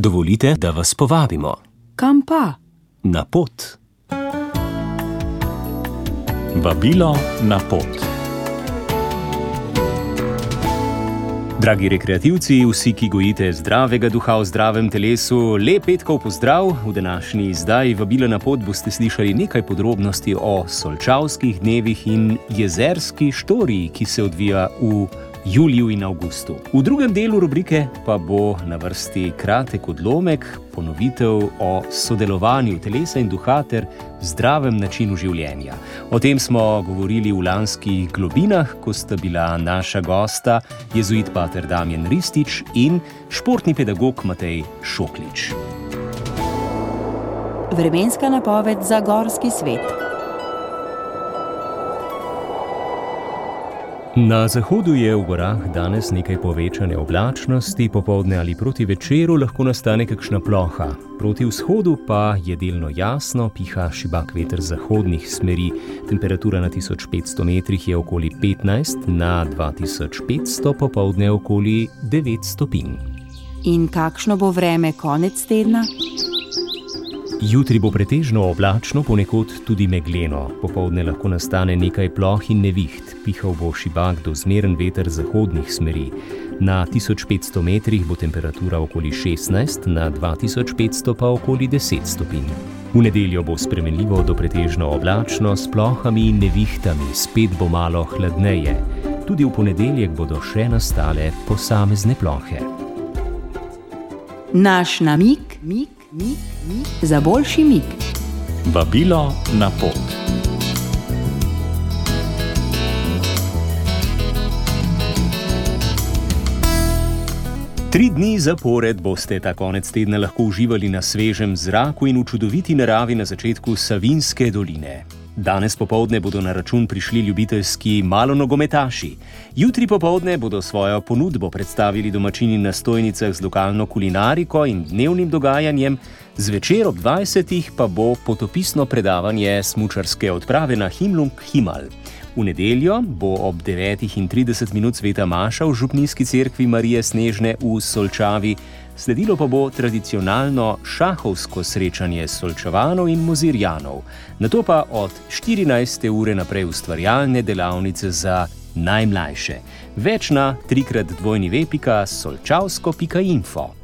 Dovolite, da vas povabimo Kam pa? na pot. Vabilo na pot. Dragi rekreativci, vsi, ki gojite zdravega duha v zdravem telesu, lep petkov pozdrav. V današnji izdaji Vabila na pot boste slišali nekaj podrobnosti o solčavskih dnevih in jezerski štoriji, ki se odvija v juliju in avgustu. V drugem delu rubrike pa bo na vrsti kratek odlomek, ponovitev o sodelovanju telesa in duha ter zdravem načinu življenja. O tem smo govorili v lanskih globinah, ko sta bila naša gosta jezuit Pater Damien Ristič in športni pedagog Matej Šoklič. Vremenska napoved za gorski svet. Na zahodu je v gorah danes nekaj povečane oblačnosti, popovdne ali proti večeru lahko nastane kakšna ploha. Proti vzhodu pa je delno jasno, piha šibak veter zahodnih smeri. Temperatura na 1500 metrih je okoli 15, na 2500 popovdne okoli 9 stopinj. In kakšno bo vreme konec tedna? Jutri bo pretežno oblačno, ponekod tudi megleno. Popovdne lahko nastane nekaj ploh in neviht, pihal bo šibak do zmeren veter zahodnih smeri. Na 1500 metrih bo temperatura okoli 16, na 2500 pa okoli 10 stopinj. V nedeljo bo spremenljivo do pretežno oblačno s plohami in nevihtami, spet bo malo hladneje. Tudi v ponedeljek bodo še nastale posamezne plohe. Naš namig, mig, mig, mig za boljši mig. Vabilo na pot. Tri dni zapored boste ta konec tedna lahko uživali na svežem zraku in v čudoviti naravi na začetku Savinske doline. Danes popovdne bodo na račun prišli ljubiteljski malonogometaši. Jutri popovdne bodo svojo ponudbo predstavili domačini na stojnicah z lokalno kulinariko in dnevnim dogajanjem, zvečer ob 20. pa bo potopisno predavanje smučarske odprave na Himlung Himal. V nedeljo bo ob 9.30 minut sveta Maša v Župnijski cerkvi Marije Snežne v Solčavi, sledilo pa bo tradicionalno šahovsko srečanje Solčavanov in Mozirjanov, na to pa od 14. ure naprej ustvarjalne delavnice za najmlajše. Več na trikrat dvojni vepika solčavsko.info.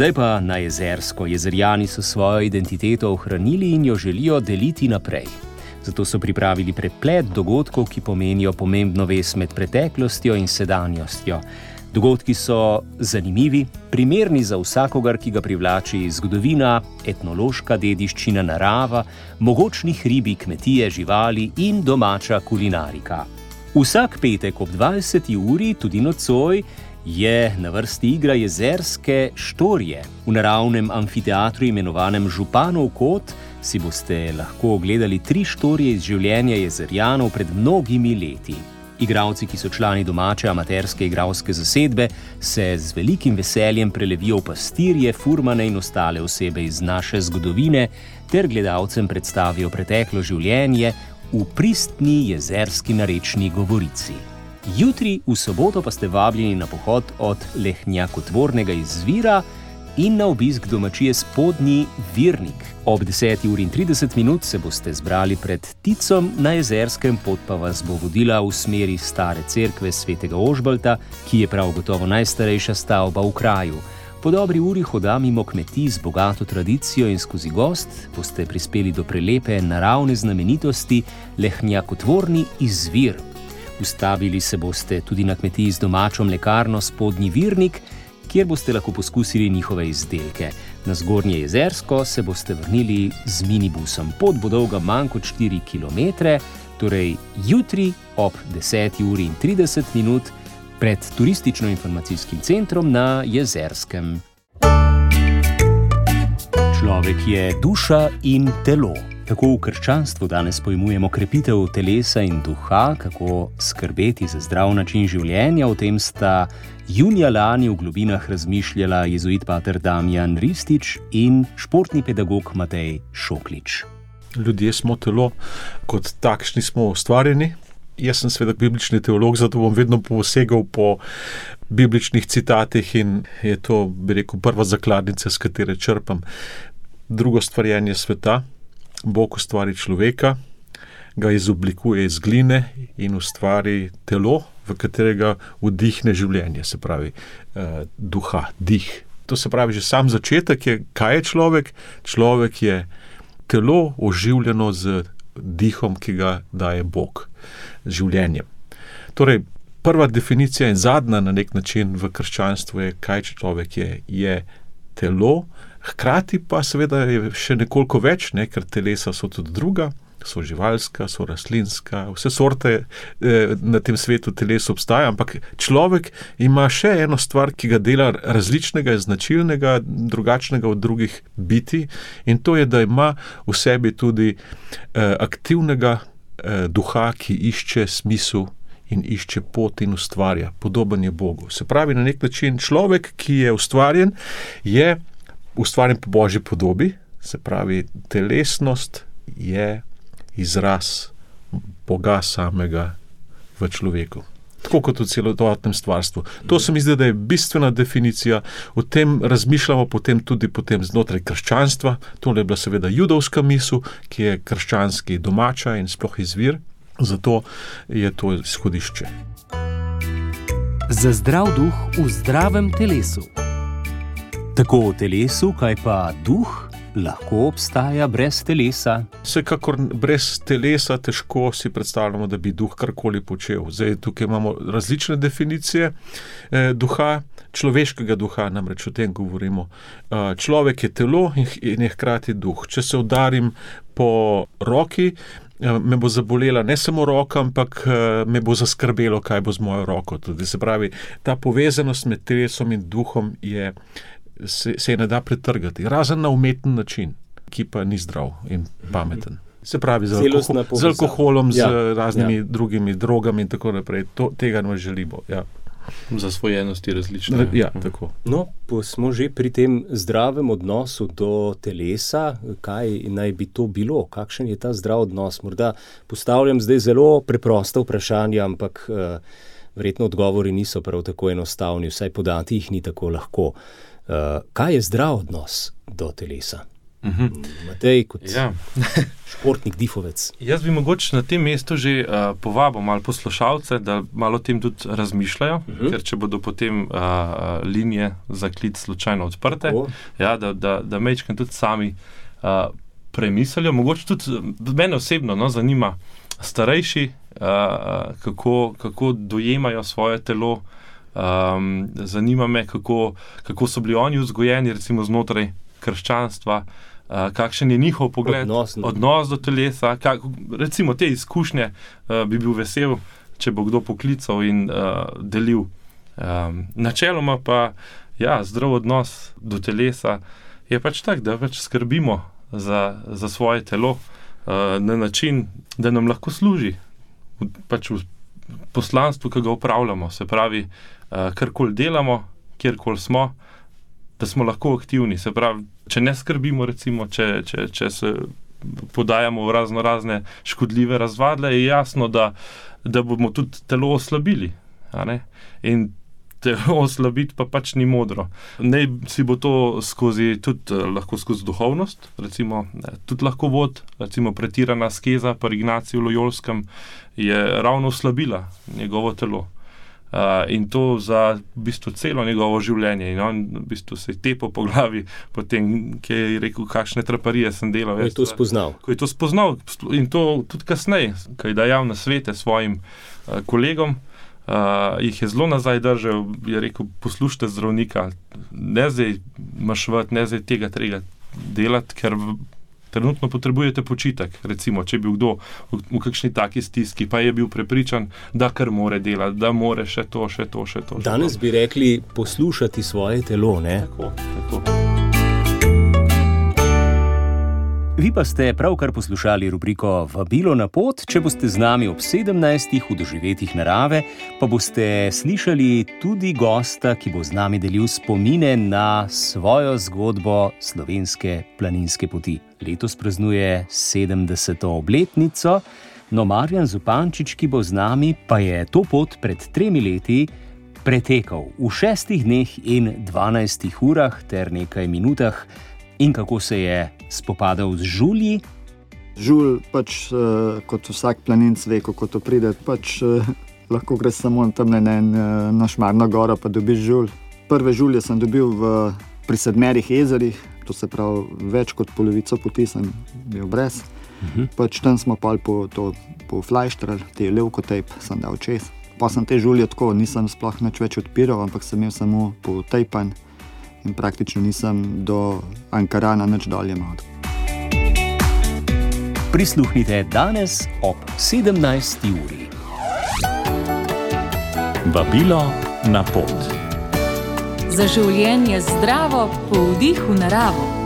Zdaj pa na jezersko. Jezerjani so svojo identiteto ohranili in jo želijo deliti naprej. Zato so pripravili preplet dogodkov, ki pomenijo pomembno vez med preteklostjo in sedanjostjo. Dogodki so zanimivi, primerni za vsakogar, ki ga privlači zgodovina, etnološka dediščina, narava, mogočni hribi, kmetije, živali in domača kulinarika. Vsak petek ob 20. uri, tudi nocoj, je na vrsti igra jezerske štorije. V naravnem amfiteatru imenovanem Županov kot si boste lahko ogledali tri štorije iz življenja jezerjanov pred mnogimi leti. Igravci, ki so člani domače amaterske igralske zasedbe, se z velikim veseljem prelevijo v pastirje, furmane in ostale osebe iz naše zgodovine, ter gledalcem predstavijo preteklo življenje v pristni jezerski narečni govorici. Jutri, v soboto, pa ste vabljeni na pohod od lehnjakotvornega izvira in na obisk domačije spodnji Virnik. Ob 10.30 minut se boste zbrali pred Ticom na jezerskem, pot pa vas bo vodila v smeri stare cerkve svetega Ožbalta, ki je prav gotovo najstarejša stavba v kraju. Po dobri uri hoda mimo kmetij z bogato tradicijo in skozi gost boste prispeli do prelepe naravne znamenitosti lehnjakotvorni izvir. Ustavili se boste tudi na kmetiji z domačo mlekarno Spodnji Virnik, kjer boste lahko poskusili njihove izdelke. Na zgornje jezersko se boste vrnili z minibusom. Pot bo dolga manj kot 4 km, torej jutri ob 10.30 minut pred turistično-informacijskim centrom na jezerskem. Človek je duša in telo. Tako v krščanstvu danes pojmujemo krepitev telesa in duha, kako skrbeti za zdrav način življenja. O tem sta junija lani v globinah razmišljala jezuit Pater Damjan Ristič in športni pedagog Matej Šoklič. Ljudje smo telo, kot takšni smo ustvarjeni Jaz sem seveda biblični teolog, zato bom vedno posegal po bibličnih citatih in je to, bi rekel, prva zakladnica, s katero črpam. Drugo stvarjenje sveta, Bog ustvari človeka, ga izoblikuje iz gline in ustvari telo, v katerega vdihne življenje, se pravi, eh, duha, dih. To se pravi, že sam začetek je, kaj je človek. Človek je telo oživljeno z dihom, ki ga daje Bog, z življenjem. Torej, prva definicija in zadnja na nek način v krščanstvu je, kaj človek je. Je telo, hkrati pa seveda je še nekoliko več, ne, ker telesa so tudi druga so živalska, so rastlinska, vse sorte eh, na tem svetu teles obstaja, ampak človek ima še eno stvar, ki ga dela različnega, značilnega, drugačnega od drugih biti, in to je, da ima v sebi tudi eh, aktivnega eh, duha, ki išče smisel. In išče pot in ustvarja, podoben je Bogu. Se pravi, na nek način človek, ki je ustvarjen, je ustvarjen po božji podobi, se pravi, telesnost je izraz Boga samega v človeku. Tako kot v celotnem stvarstvu. To se mi zdi, da je bistvena definicija. O tem razmišljamo potem tudi potem znotraj krščanstva. To je bila seveda judovska misel, ki je krščanski domača in sploh izvir. Zato je to izhodišče. Za zdrav duh v zdravem telesu. Tako v telesu, kaj pa duh? lahko obstaja brez telesa? Vsekakor brez telesa težko si predstavljamo, da bi duh karkoli počel. Zdaj, tukaj imamo različne definicije eh, duha, človeškega duha, namreč o tem govorimo. Eh, človek je telo in je hkrati duh. Če se udarim po roki, eh, me bo zabolela ne samo roka, ampak eh, me bo zaskrbelo, kaj bo z mojo roko. Tudi, se pravi, ta povezanost med telesom in duhom je se, se ne da pretrgati, razen na umeten način, ki pa ni zdrav in pameten. Se pravi, z, alkohol, z alkoholom, ja. z raznimi ja. drugimi drogami in tako naprej. To, tega ne želimo. Ja. Zasvojenost je različna. Ja, tako. No, smo že pri tem zdravem odnosu do telesa. Kaj naj bi to bilo? Kakšen je ta zdrav odnos? Morda postavljam zdaj zelo preprosta vprašanja, ampak uh, verjetno odgovori niso prav tako enostavni, vsaj podati jih ni tako lahko. Uh, kaj je zdrav odnos do telesa? Uh mhm. -huh. Matej, kot ja. športnik, difovec. Jaz bi mogoče na tem mestu že uh, povabil malo poslušalce, da malo o tem tudi razmišljajo, uh mhm. -huh. ker če bodo potem uh, linije za klic slučajno odprte, ja, da, da, da mečkam tudi sami uh, premislijo. Mogoče tudi mene osebno no, zanima starejši, uh, kako, kako dojemajo svoje telo. Um, zanima me, kako, kako so bili oni vzgojeni, recimo znotraj krščanstva, uh, kakšen je njihov pogled, odnos, odnos do telesa. Kak, recimo te izkušnje uh, bi bil vesel, če bo kdo poklical in uh, delil. Um, načeloma pa ja, zdrav odnos do telesa je pač tak, da pač skrbimo za, za svoje telo uh, na način, da nam lahko služi. Pač v poslanstvu, ki ga upravljamo, se pravi, uh, karkoli delamo, kjerkoli smo, da smo lahko aktivni. Se pravi, če ne skrbimo, recimo, če, če, če se podajamo v razno razne škodljive razvadle, je jasno, da, da bomo tudi telo oslabili. In telo oslabiti pa pač ni modro. Ne si bo to skozi, tudi eh, lahko skozi duhovnost, recimo, tudi lahko vod, recimo pretirana skeza, pa Ignaciju Lojolskem je ravno oslabila njegovo telo. Uh, in to za v bistvu celo njegovo življenje. In on v bistvu se je tepo po glavi, potem, ki je rekel, kakšne traparije sem delal. Ko je to spoznal. Ko je to spoznal in to tudi kasneje, ko je dajal na svete svojim uh, kolegom, uh, jih je zelo nazaj držal, je rekel: poslušajte zdravnika, ne zdaj mašvat, ne zdaj tega treba delati, ker trenutno potrebujete počitek. Recimo, če bi kdo v, v kakšni taki stiski, pa je bil prepričan, da kar more delati, da more še to, še to, še to. Še Danes to. bi rekli poslušati svoje telo. Tako, tako. Vi pa ste pravkar poslušali rubriko Vabilo na pot. Če boste z nami ob 17. v doživetjih narave, pa boste slišali tudi gosta, ki bo z nami delil spomine na svojo zgodbo slovenske planinske poti. Letos praznuje 70. obletnico, No, Marjan Zupančič, ki bo z nami, pa je to pot pred tremi leti pretekal v šestih dneh in dvanajstih urah ter nekaj minutah, in kako se je spopadal z žulji. Žul, pač uh, kot vsak planinc ve, kako to pride. Pač, uh, lahko greš samo tam na en uh, našmarno goro, pa dobiš žul. Prve žulje sem dobil v, pri sedmerih jezerih, to se pravi več kot polovico poti sem bil brez. -huh. pač tam smo pa po, po flashtrali, te levko tape sem dal čez. Pa sem te žulje tako, nisem sploh več odpiral, ampak sem imel samo po tapen in praktično nisem do Ankarana več dolje imel. Prisluhnite danes ob 17. uri. Vabilo na pot. Za življenje zdravo, po vdihu naravo.